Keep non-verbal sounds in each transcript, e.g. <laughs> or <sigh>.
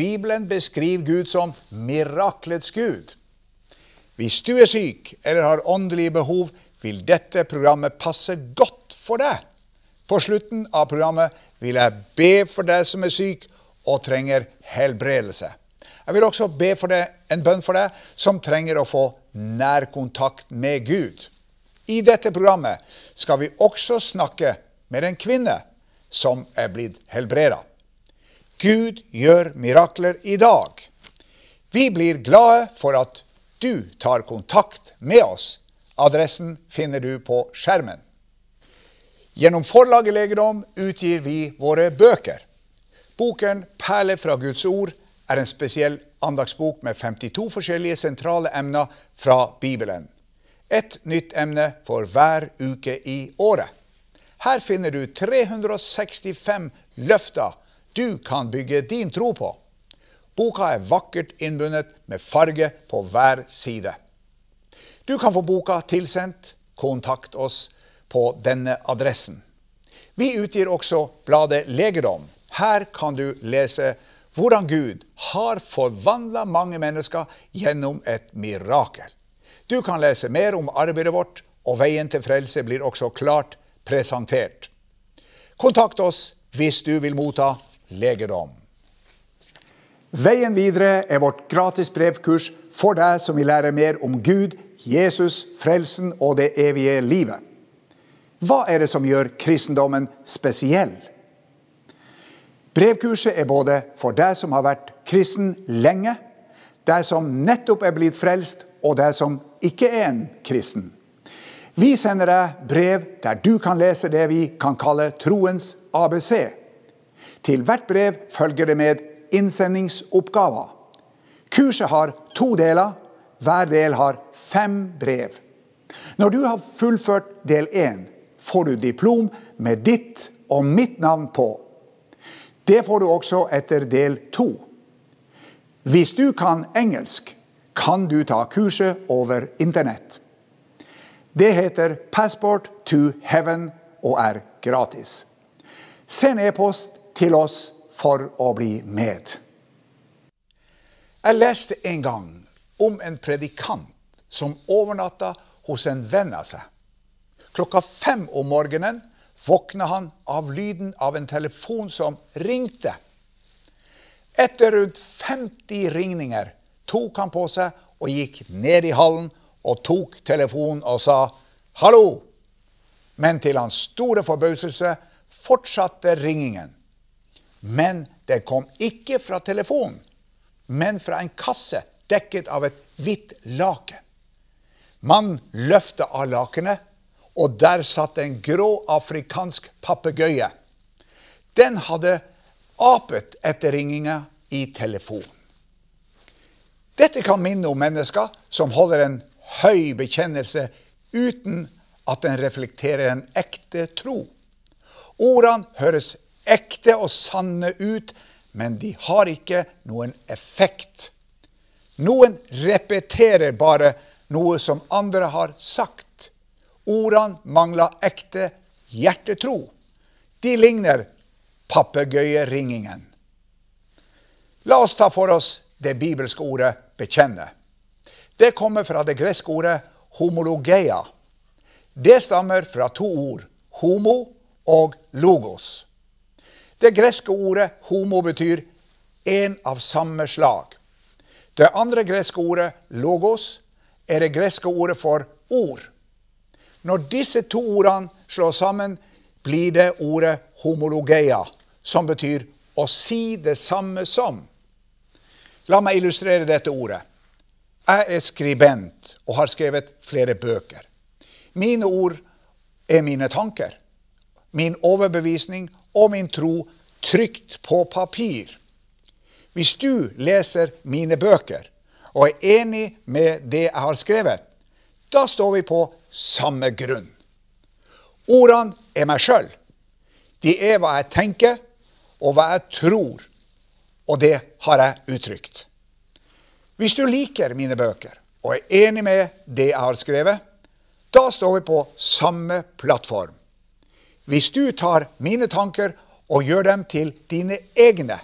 Bibelen beskriver Gud som miraklets Gud. Hvis du er syk eller har åndelige behov, vil dette programmet passe godt for deg. På slutten av programmet vil jeg be for deg som er syk og trenger helbredelse. Jeg vil også be deg, en bønn for deg som trenger å få nærkontakt med Gud. I dette programmet skal vi også snakke med en kvinne som er blitt helbreda. Gud gjør mirakler i dag. Vi blir glade for at du tar kontakt med oss. Adressen finner du på skjermen. Gjennom forlaget Legedom utgir vi våre bøker. Boken 'Perle fra Guds ord' er en spesiell andagsbok med 52 forskjellige sentrale emner fra Bibelen. Et nytt emne for hver uke i året. Her finner du 365 løfter du kan bygge din tro på. Boka er vakkert innbundet med farge på hver side. Du kan få boka tilsendt. Kontakt oss på denne adressen. Vi utgir også bladet Legedom. Her kan du lese hvordan Gud har forvandla mange mennesker gjennom et mirakel. Du kan lese mer om arbeidet vårt, og veien til frelse blir også klart presentert. Kontakt oss hvis du vil motta legedom. Veien videre er vårt gratis brevkurs for deg som vil lære mer om Gud, Jesus, frelsen og det evige livet. Hva er det som gjør kristendommen spesiell? Brevkurset er både for deg som har vært kristen lenge, deg som nettopp er blitt frelst, og deg som ikke er en kristen. Vi sender deg brev der du kan lese det vi kan kalle troens ABC. Til hvert brev følger det med innsendingsoppgaver. Kurset har to deler. Hver del har fem brev. Når du har fullført del én, får du diplom med ditt og mitt navn på. Det får du også etter del to. Hvis du kan engelsk, kan du ta kurset over Internett. Det heter Passport to Heaven og er gratis. Send e-post til oss for å bli med. Jeg leste en gang om en predikant som overnatta hos en venn av seg. Klokka fem om morgenen våkna han av lyden av en telefon som ringte. Etter rundt 50 ringninger tok han på seg og gikk ned i hallen og tok telefonen og sa 'hallo'. Men til hans store forbauselse fortsatte ringingen. Men det kom ikke fra telefonen, men fra en kasse dekket av et hvitt laken. Mannen løfta av lakenet, og der satt en grå afrikansk papegøye. Den hadde apet etter ringinga i telefonen. Dette kan minne om mennesker som holder en høy bekjennelse uten at den reflekterer en ekte tro. Ordene høres ekte og sanne ut, men de har ikke noen effekt. Noen repeterer bare noe som andre har sagt. Ordene mangler ekte hjertetro. De ligner papegøyeringingen. La oss ta for oss det bibelske ordet 'bekjenne'. Det kommer fra det greske ordet 'homologeia'. Det stammer fra to ord, 'homo' og 'logos'. Det greske ordet 'homo' betyr en av samme slag. Det andre greske ordet 'logos' er det greske ordet for ord. Når disse to ordene slås sammen, blir det ordet 'homologeia', som betyr å si det samme som. La meg illustrere dette ordet. Jeg er skribent og har skrevet flere bøker. Mine ord er mine tanker, min overbevisning og min tro trygt på papir. Hvis du leser mine bøker, og er enig med det jeg har skrevet, da står vi på samme grunn. Ordene er meg sjøl. De er hva jeg tenker, og hva jeg tror. Og det har jeg uttrykt. Hvis du liker mine bøker og er enig med det jeg har skrevet, da står vi på samme plattform. Hvis du tar mine tanker og gjør dem til dine egne,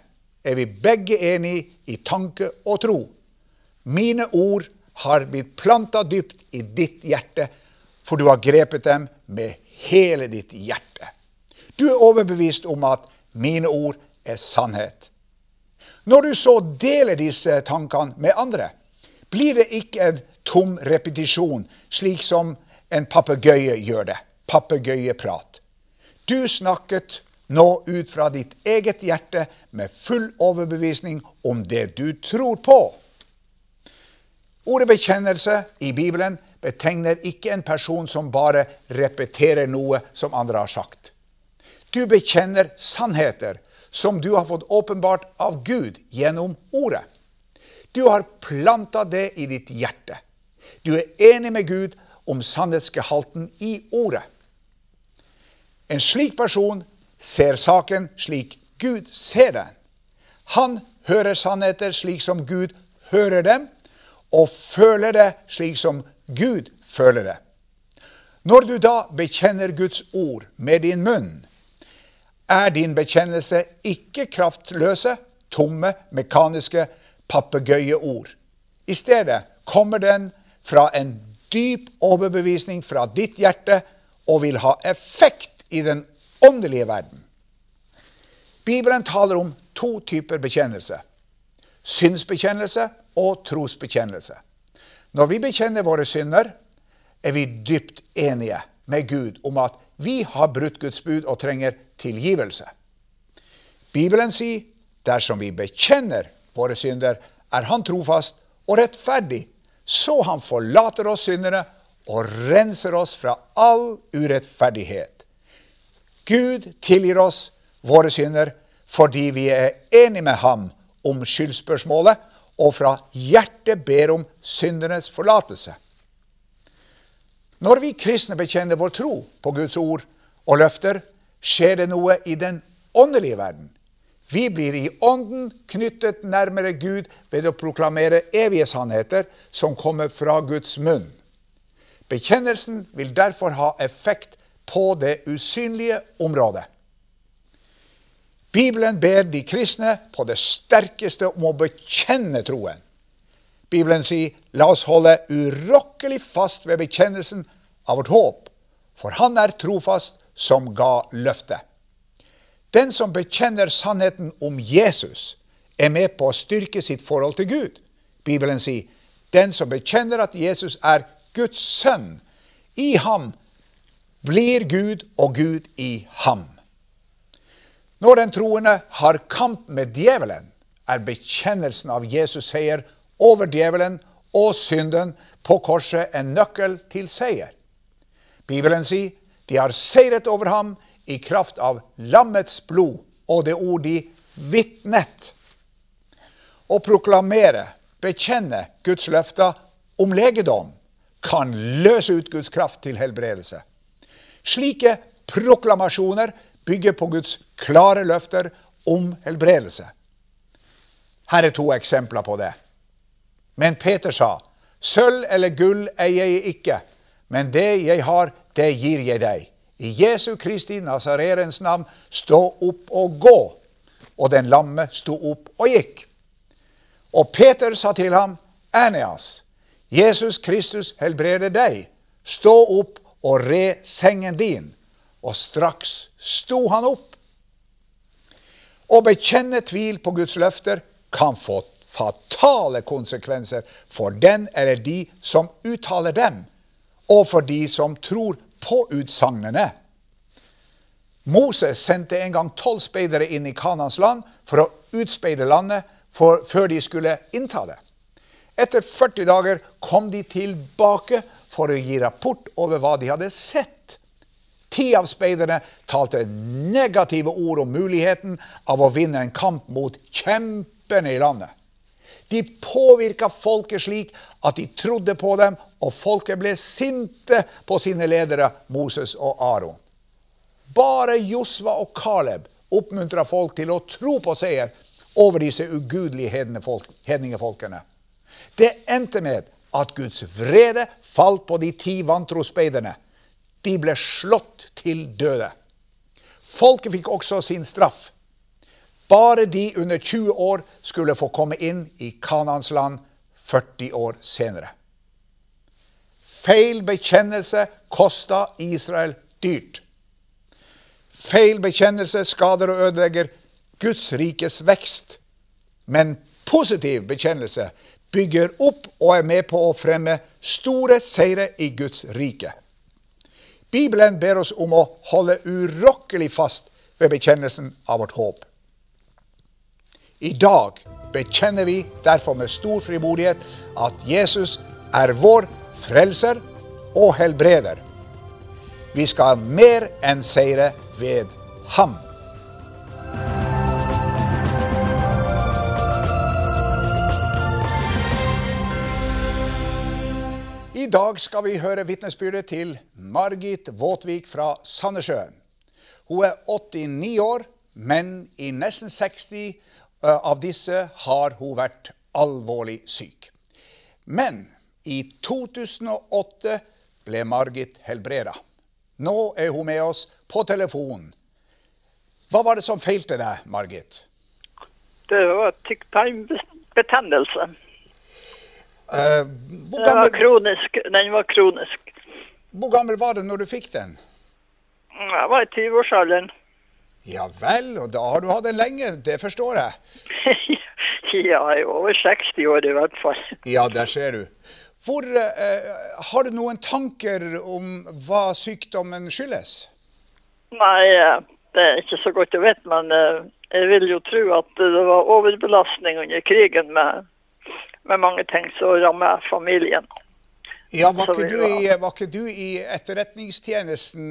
er vi begge enige i tanke og tro. Mine ord har blitt planta dypt i ditt hjerte, for du har grepet dem med hele ditt hjerte. Du er overbevist om at mine ord er sannhet. Når du så deler disse tankene med andre, blir det ikke en tom repetisjon, slik som en papegøye gjør det. Papegøyeprat. Du snakket nå ut fra ditt eget hjerte med full overbevisning om det du tror på. Ordet bekjennelse i Bibelen betegner ikke en person som bare repeterer noe som andre har sagt. Du bekjenner sannheter som du har fått åpenbart av Gud gjennom ordet. Du har planta det i ditt hjerte. Du er enig med Gud om sannhetsgehalten i ordet. En slik person ser saken slik Gud ser den. Han hører sannheter slik som Gud hører dem, og føler det slik som Gud føler det. Når du da bekjenner Guds ord med din munn, er din bekjennelse ikke kraftløse, tomme, mekaniske papegøyeord. I stedet kommer den fra en dyp overbevisning fra ditt hjerte og vil ha effekt i den åndelige verden. Bibelen taler om to typer bekjennelse. Synsbekjennelse og trosbekjennelse. Når vi bekjenner våre synder, er vi dypt enige med Gud om at vi har brutt Guds bud og trenger tilgivelse. Bibelen sier dersom vi bekjenner våre synder, er Han trofast og rettferdig, så Han forlater oss syndere og renser oss fra all urettferdighet. Gud tilgir oss våre synder fordi vi er enige med ham om skyldspørsmålet og fra hjertet ber om syndernes forlatelse. Når vi kristne bekjenner vår tro på Guds ord og løfter, skjer det noe i den åndelige verden. Vi blir i ånden knyttet nærmere Gud ved å proklamere evige sannheter som kommer fra Guds munn. Bekjennelsen vil derfor ha effekt på det usynlige området. Bibelen ber de kristne på det sterkeste om å bekjenne troen. Bibelen sier la oss holde urokkelig fast ved bekjennelsen av vårt håp, for Han er trofast som ga løftet. Den som bekjenner sannheten om Jesus, er med på å styrke sitt forhold til Gud. Bibelen sier den som bekjenner at Jesus er Guds sønn, i ham blir Gud og Gud i ham. Når den troende har kamp med djevelen, er bekjennelsen av Jesus seier over djevelen og synden på korset en nøkkel til seier. Bibelen sier de har seiret over ham i kraft av lammets blod og det ord de vitnet. Å proklamere, bekjenne Guds løfter om legedom kan løse ut Guds kraft til helbredelse. Slike proklamasjoner bygger på Guds klare løfter om helbredelse. Her er to eksempler på det. Men Peter sa, sølv eller gull eier jeg ikke, men det jeg har, det gir jeg deg. I Jesu Kristi Nazarerens navn, stå opp og gå. Og den lamme sto opp og gikk. Og Peter sa til ham, Erneas, Jesus Kristus helbreder deg. Stå opp og re sengen din. Og straks sto han opp. Å bekjenne tvil på Guds løfter kan få fatale konsekvenser for den eller de som uttaler dem, og for de som tror på utsagnene. Moses sendte en gang tolv speidere inn i Kanans land for å utspeide landet for, før de skulle innta det. Etter 40 dager kom de tilbake for å gi rapport over hva de hadde sett. Ti av speiderne talte negative ord om muligheten av å vinne en kamp mot kjempene i landet. De påvirka folket slik at de trodde på dem, og folket ble sinte på sine ledere Moses og Aron. Bare Josva og Caleb oppmuntra folk til å tro på seier over disse ugudelige hedningefolkene. Det endte med at Guds vrede falt på de ti vantro speiderne. De ble slått til døde. Folket fikk også sin straff. Bare de under 20 år skulle få komme inn i Kanans land 40 år senere. Feil bekjennelse kosta Israel dyrt. Feil bekjennelse skader og ødelegger Guds rikes vekst. Men positiv bekjennelse bygger opp og er med på å fremme store seire i Guds rike. Bibelen ber oss om å holde urokkelig fast ved bekjennelsen av vårt håp. I dag bekjenner vi derfor med stor frimodighet at Jesus er vår frelser og helbreder. Vi skal mer enn seire ved ham. I dag skal vi høre vitnesbyrdet til Margit Våtvik fra Sandnessjøen. Hun er 89 år, men i nesten 60 eh, av disse har hun vært alvorlig syk. Men i 2008 ble Margit helbreda. Nå er hun med oss på telefonen. Hva var det som feilte deg, Margit? Det var tykktarmbetennelse. Uh, hvor, gammel, var kronisk, den var kronisk. Hvor gammel var du når du fikk den? Jeg var i 20-årsalderen. Ja vel, og da har du hatt den lenge, det forstår jeg. <laughs> ja, jeg er over 60 år i hvert fall. ja, der ser du. Hvor, uh, har du noen tanker om hva sykdommen skyldes? Nei, eh, det er ikke så godt å vite, men uh, jeg vil jo tro at det var overbelastning under krigen med med mange ting som rammer familien. Ja, var ikke, du i, var ikke du i etterretningstjenesten,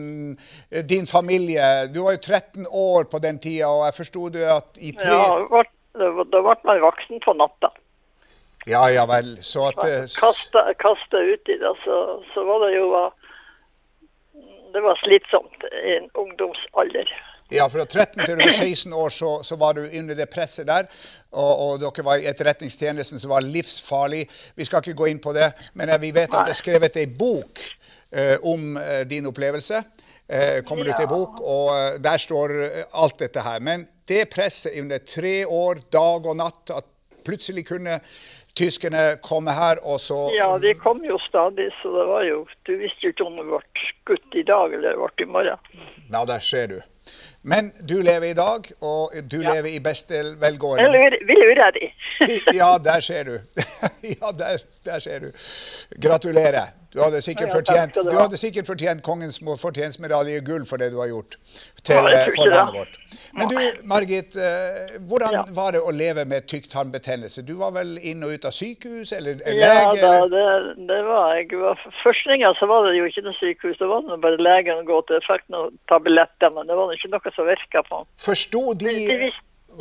eh, din familie? Du var jo 13 år på den tida, og jeg forsto du at i tre Ja, da ble man voksen på natta. Ja, ja vel. Så at eh, Kasta uti det, så, så var det jo Det var slitsomt i en ungdomsalder. Ja, fra 13 til 16 år så, så, var du under det presset der. Og, og dere var i etterretningstjenesten som var livsfarlig. Vi skal ikke gå inn på det, men vi vet at det er skrevet ei bok eh, om uh, din opplevelse. Eh, kommer ut ei bok, og der står alt dette her. Men det presset under tre år, dag og natt, at plutselig kunne tyskerne komme her, og så Ja, de kom jo stadig, så det var jo Du visste jo ikke om det ble skutt i dag eller det ble i morgen. Ja, der ser du. Men du lever i dag, og du ja. lever i beste velgående. Eller vi lurer de. ja, der ser du. <laughs> <laughs> ja, der, der ser du. Gratulerer. Du hadde sikkert, fortjent, du hadde sikkert fortjent kongens fortjenstmedalje gull for det du har gjort til eh, for landet vårt. Men du, Margit, eh, hvordan var det å leve med tykktarmbetennelse? Du var vel inn og ut av sykehus eller lege? Ja, da, det, det, var jeg. Første gang så var det jo ikke noe sykehus, det var bare legen gå til. Jeg fikk noen tabletter, men det var ikke noe som virka på. Forsto De, de, de,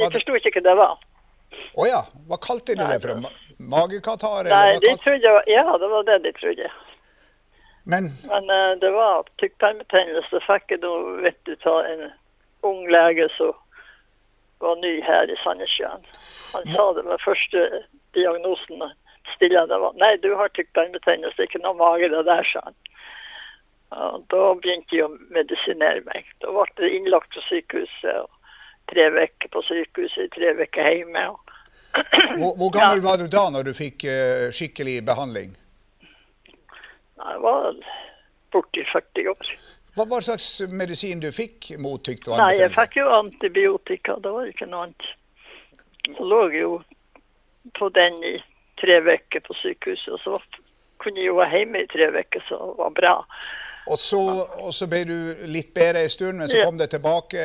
de forsto ikke hva det var. Å oh, ja. Hva kalte de det for? Magekatarr? Nei, de trodde, ja, det var det de trodde. Men, Men uh, det var tykktarmbetennelse. Fikk jeg da du, av en ung lege som var ny her i Sandnessjøen. Han sa det var første diagnosen stillende var nei, du har tykktarmbetennelse, ikke noe mage det der, sa han. Og da begynte de å medisinere meg. Da ble det innlagt på sykehuset. og Tre uker på sykehuset, tre uker hjemme. Hvor, hvor, gammel ja. var du da når du fikk uh, skikkelig behandling? Jeg var borti 40 år. Hva hva slags medisin du fikk mot tykktarm? Nei, jeg fikk jo antibiotika. Det var ikke noe annet. Jeg lå jo på den i tre uker på sykehuset, og så kunne jeg jo være hjemme i tre uker, så det var bra. Og så, og så, ble du litt bedre en stund, men så kom det tilbake?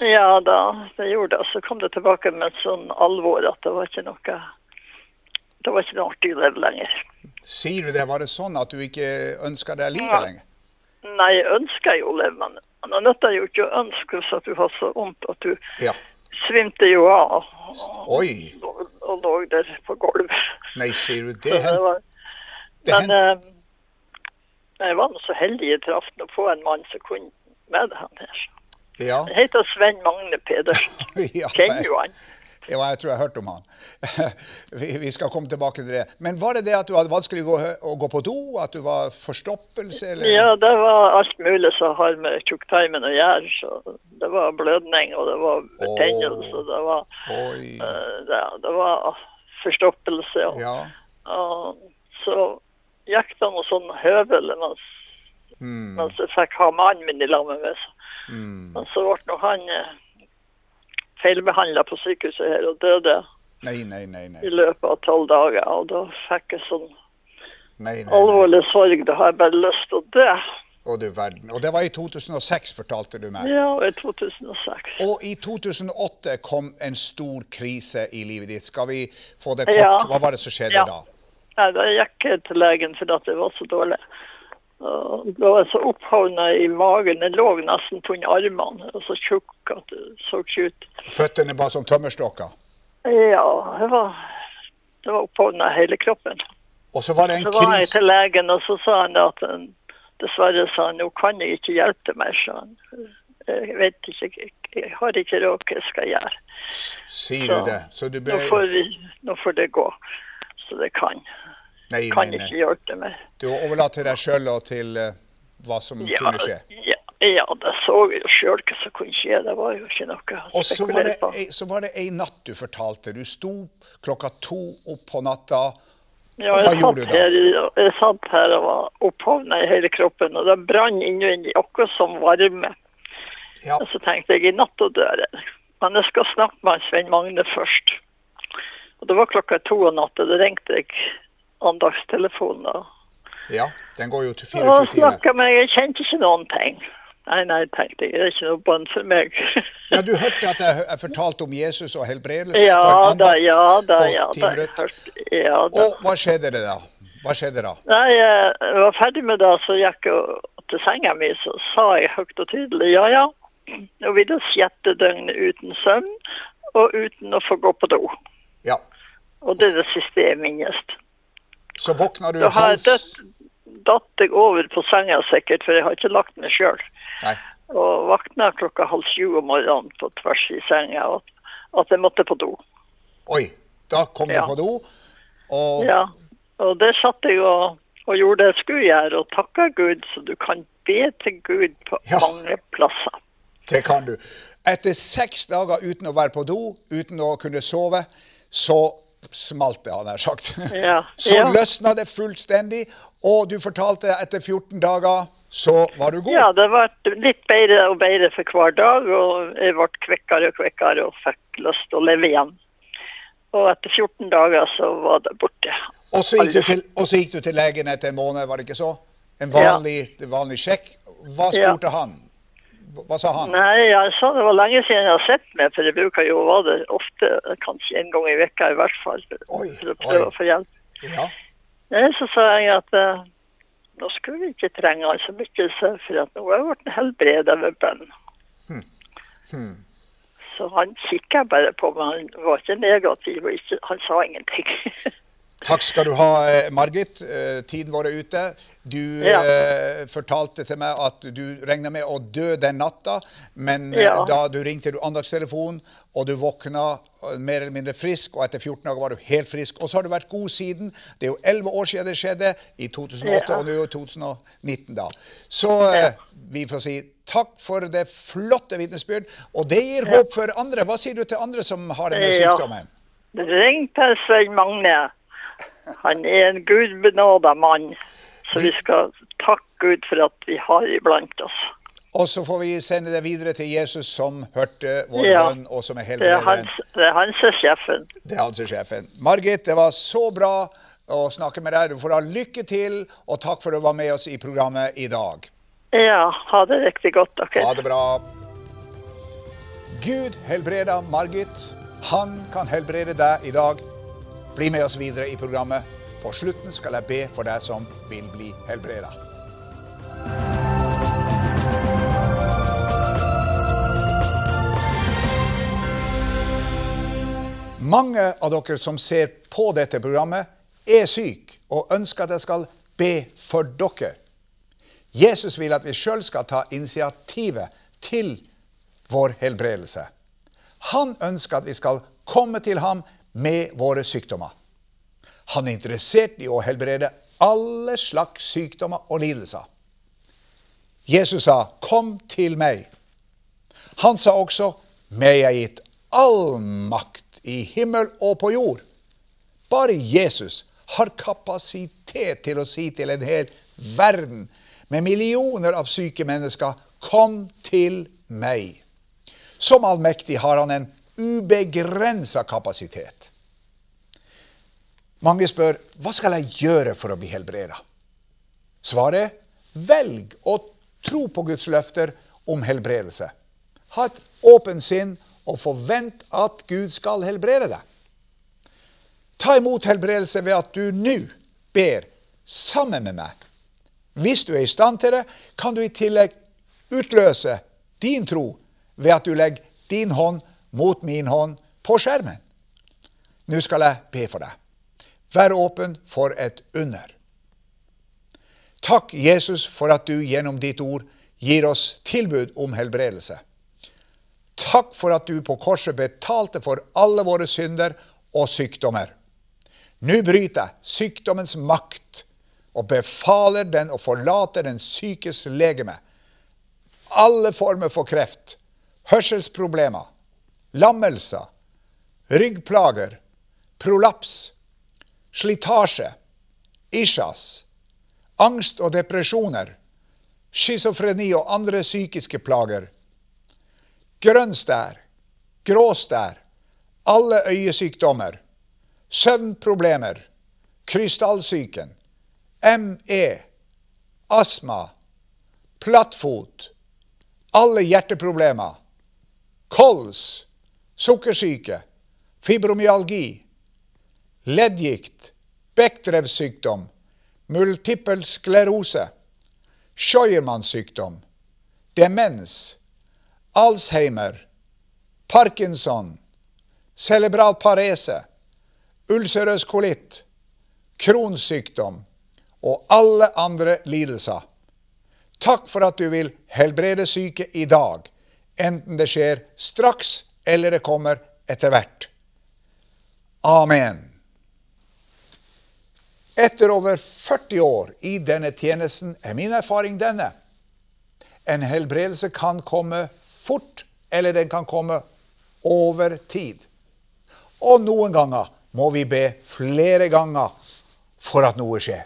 Ja da, det gjorde det. Så kom det tilbake med sånn alvor at det var ikke noe det var ikke noe artig å leve lenger. Sier du det? Var det sånn at du ikke ønska deg livet ja. lenger? Nei, jeg ønska jo å leve, men det nytta jo ikke å ønske så at du har så vondt at du ja. svimte jo av. Oi. Og, og lå der på gulvet. Nei, sier du <laughs> det? det var, det men eh, jeg var nå så heldig jeg traff å få en mann som kunne med det han her. Ja. Han heter Sven Magne Pedersen. <laughs> ja Kjenner jo han. Ja, jeg tror jeg har hørt om han. <laughs> Vi, skal komme tilbake til det. Men var det det at du hadde vanskelig å gå, å gå på do? At du var forstoppelse? Eller? Ja, det var alt mulig som har med tjukktarmen å gjøre. Så det var blødning, og det var betennelse, det var, eh, det, det var forstoppelse. Og, Ja. og så gikk det noe sånn høvel mens, Mm. mens jeg fikk ha mannen min i lag med meg. Mm. Men så ble nå han eh, feilbehandla på sykehuset her og døde Nei, nei, nei. i løpet av tolv dager. Og da fikk jeg sånn alvorlig sorg. Da har jeg bare lyst til å dø. Og. Og det var i 2006, fortalte du meg. Ja, i 2006. Og i 2008 kom en stor krise i livet ditt. Skal vi få det kort? Ja. Hva var det som skjedde Ja. da? Nei, da gikk jeg til legen fordi at jeg var så dårlig. Og Da var jeg så opphovna i magen. Jeg lå nesten på under armene. Jeg var så tjukk at det så ikke ut. Føttene bare som tømmerstokker. Ja, jeg var, det var opphovna hele kroppen. Og så var det en Så var jeg til legen, og så sa han at han, dessverre sa han, nå kan jeg ikke hjelpe meg. mer, sa han. Jeg vet ikke, jeg, har ikke råd hva jeg skal gjøre. Sier Så, du det? Så du Nå får, vi, nå får det gå. Så det kan. Nei, nei, Kan ikke hjelpe mer. Du overlater deg sjøl og til uh, hva som Ja, kunne skje. ja, ja, det så jeg jo sjøl hva som kunne skje. Det var jo ikke noe å Og så spekulere på. ei- så var det ei natt du fortalte. Du sto klokka to opp på natta. Ja, jeg, gjorde satt her, jeg satt her og var opphovna i hele kroppen, og det brann innvendig, akkurat som varme. Ja, Og så tenkte jeg i natt og dør jeg. Men jeg skal snakke med Svein Magne først. Og det var klokka to om natta. Da ringte jeg andagstelefonen. og- ja. Den går jo til 24 timer. snakka med Jeg kjente ikke noen ting. Nei, nei, tenkte jeg. Det er ikke noe bånd for meg. <laughs> Ja, Du hørte at jeg, jeg fortalte om Jesus og helbredelse ja da, ja da, ja da. Hørte- Ja da. Og hva skjedde det da? Hva skjedde da? Nei, jeg var ferdig med det, så gikk jeg til senga mi, så sa jeg høyt og tydelig ja, ja. Nå blir det sjette døgnet uten søvn, og uten å få gå på do. Ja. Og det er det siste jeg minnes. Så våkna du hals datt jeg over på senga sikkert, for jeg har ikke lagt meg sjøl. Og våkna klokka halv sju om morgenen på tvers i senga, og at jeg måtte på do. Oi. Da kom Ja. du på do. Og Ja, og det satt jeg og, og gjorde det jeg skulle gjøre, og takka Gud, så du kan be til Gud på Ja. mange plasser. det kan du. Etter seks dager uten å være på do, uten å kunne sove, så smalt det, han har sagt. <laughs> Ja. Så Ja. løsna det fullstendig, og du fortalte etter 14 dager, så var du god. Ja, det ble litt bedre og bedre for hver dag, og jeg ble kvikkere og kvikkere og fikk lyst til å leve igjen. Og etter 14 dager så var det borte. Og så gikk, du til, gikk du til legen etter en måned, var det ikke så? En vanlig, vanlig sjekk. Hva Ja. spurte han? Hva sa han? Nei, jeg sa det var lenge siden jeg har sett meg, for jeg bruker jo å være der ofte, kanskje en gang i vekka i hvert fall, Oi, for å prøve oi. å få hjelp. Ja. Nei, så sa jeg at uh, nå skulle vi ikke trenge så mye, for at nå er jeg blitt helbredet ved bønn. Hmm. Så han kikka bare på meg, han var ikke negativ, og ikke, han sa ingenting. <laughs> Takk skal du ha, eh, Margit. Eh, Tiden vår er ute. Du Ja. eh, fortalte til meg at du regna med å dø den natta, men eh, Ja. da du ringte du andagstelefonen, og du våkna mer eller mindre frisk, og etter 14 dager var du helt frisk. Og så har du vært god siden. Det er jo 11 år siden det skjedde, i 2008, Ja. og nå er jo 2019 da. Så eh, vi får si takk for det flotte vitnesbyrd, og det gir håp for andre. Hva sier du til andre som har denne sykdommen? Ring til Svein Magne. Han er en gudbenåda mann. Så vi skal takke Gud for at vi har iblant oss. Og så får vi sende det videre til Jesus, som hørte vår Ja. bønn, og som er er helbrederen. det er han som er sjefen. Det er han som er sjefen. Margit, det var så bra å snakke med deg. Du får ha lykke til, og takk for at du var med oss i programmet i dag. Ja, ha det riktig godt, dere. Ha det bra. Gud helbreder Margit. Han kan helbrede deg i dag. Bli med oss videre i programmet. På slutten skal jeg be for deg som vil bli helbreda. Mange av dere som ser på dette programmet, er syke og ønsker at jeg skal be for dere. Jesus vil at vi sjøl skal ta initiativet til vår helbredelse. Han ønsker at vi skal komme til ham med våre sykdommer. Han er interessert i å helbrede alle slags sykdommer og lidelser. Jesus sa, 'Kom til meg'. Han sa også, 'Meg er gitt all makt i himmel og på jord'. Bare Jesus har kapasitet til å si til en hel verden med millioner av syke mennesker, 'Kom til meg'. Som allmektig har han en ubegrensa kapasitet. Mange spør hva skal jeg gjøre for å bli helbreda? Svaret velg å tro på Guds løfter om helbredelse. Ha et åpent sinn og forvent at Gud skal helbrede deg. Ta imot helbredelse ved at du nå ber sammen med meg. Hvis du er i stand til det, kan du i tillegg utløse din tro ved at du legger din hånd mot min hånd på skjermen. Nå skal jeg be for deg. Vær åpen for et under. Takk, Jesus, for at du gjennom ditt ord gir oss tilbud om helbredelse. Takk for at du på korset betalte for alle våre synder og sykdommer. Nå bryter jeg sykdommens makt og befaler den å forlate den sykes legeme. Alle former for kreft, hørselsproblemer, lammelser, ryggplager, prolaps, slitasje, isjas, angst og depresjoner, schizofreni og andre psykiske plager, grønn stær, grå stær, alle øyesykdommer, søvnproblemer, krystallsyken, ME, astma, plattfot, alle hjerteproblemer, kols, sukkersyke, fibromyalgi, leddgikt, bekkrevssykdom, multippel sklerose, Scheuermanns sykdom, demens, Alzheimer, Parkinson, cerebral parese, ulcerøs kolitt, kronsykdom og alle andre lidelser. Takk for at du vil helbrede syke i dag, enten det skjer straks eller det kommer etter hvert. Amen. Etter over 40 år i denne tjenesten er min erfaring denne. En helbredelse kan komme fort, eller den kan komme over tid. Og noen ganger må vi be flere ganger for at noe skjer.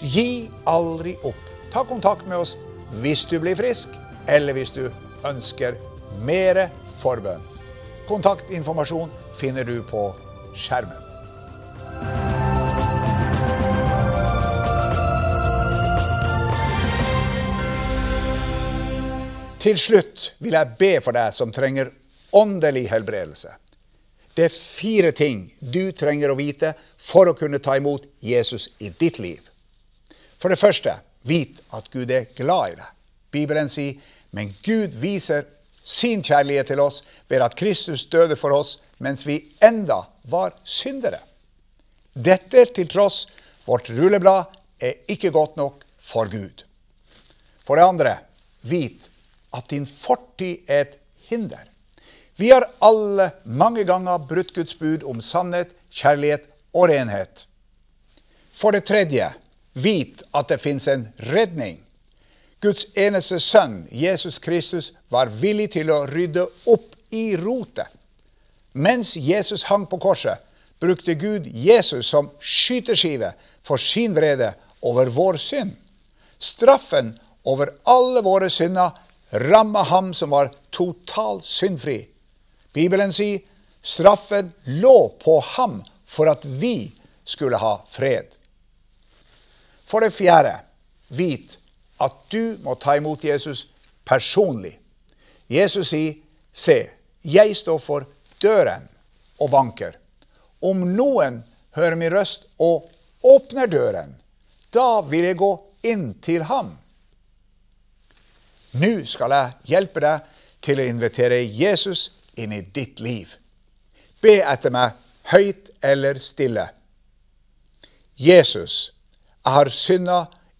Gi aldri opp. Ta kontakt med oss hvis du blir frisk, eller hvis du ønsker mer forbønn. Kontaktinformasjon finner du på skjermen. Til slutt vil jeg be for deg som trenger åndelig helbredelse. Det er fire ting du trenger å vite for å kunne ta imot Jesus i ditt liv. For det første, vit at Gud er glad i deg. Bibelen sier, men Gud viser sin kjærlighet til oss ved at Kristus døde for oss mens vi enda var syndere. Dette til tross vårt rulleblad er ikke godt nok for Gud. For det andre, vit at din fortid er et hinder. Vi har alle mange ganger brutt Guds bud om sannhet, kjærlighet og renhet. For det tredje, vit at det fins en redning. Guds eneste sønn, Jesus Kristus, var villig til å rydde opp i rotet. Mens Jesus hang på korset, brukte Gud Jesus som skyteskive for sin vrede over vår synd. Straffen over alle våre synder ramma ham som var totalt syndfri. Bibelen sier straffen lå på ham for at vi skulle ha fred. For det fjerde, vit at du må ta imot Jesus personlig. Jesus sier, 'Se, jeg står for døren og vanker.' Om noen hører min røst og åpner døren, da vil jeg gå inn til ham nå skal jeg hjelpe deg til å invitere Jesus inn i ditt liv. Be etter meg, høyt eller stille. Jesus, jeg har synda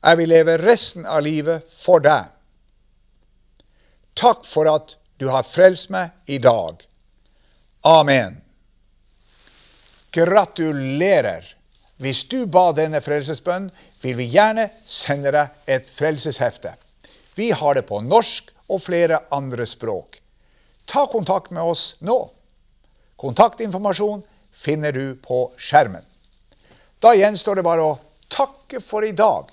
Jeg vil leve resten av livet for deg. Takk for at du har frelst meg i dag. Amen. Gratulerer! Hvis du ba denne frelsesbønnen, vil vi gjerne sende deg et frelseshefte. Vi har det på norsk og flere andre språk. Ta kontakt med oss nå. Kontaktinformasjon finner du på skjermen. Da gjenstår det bare å takke for i dag.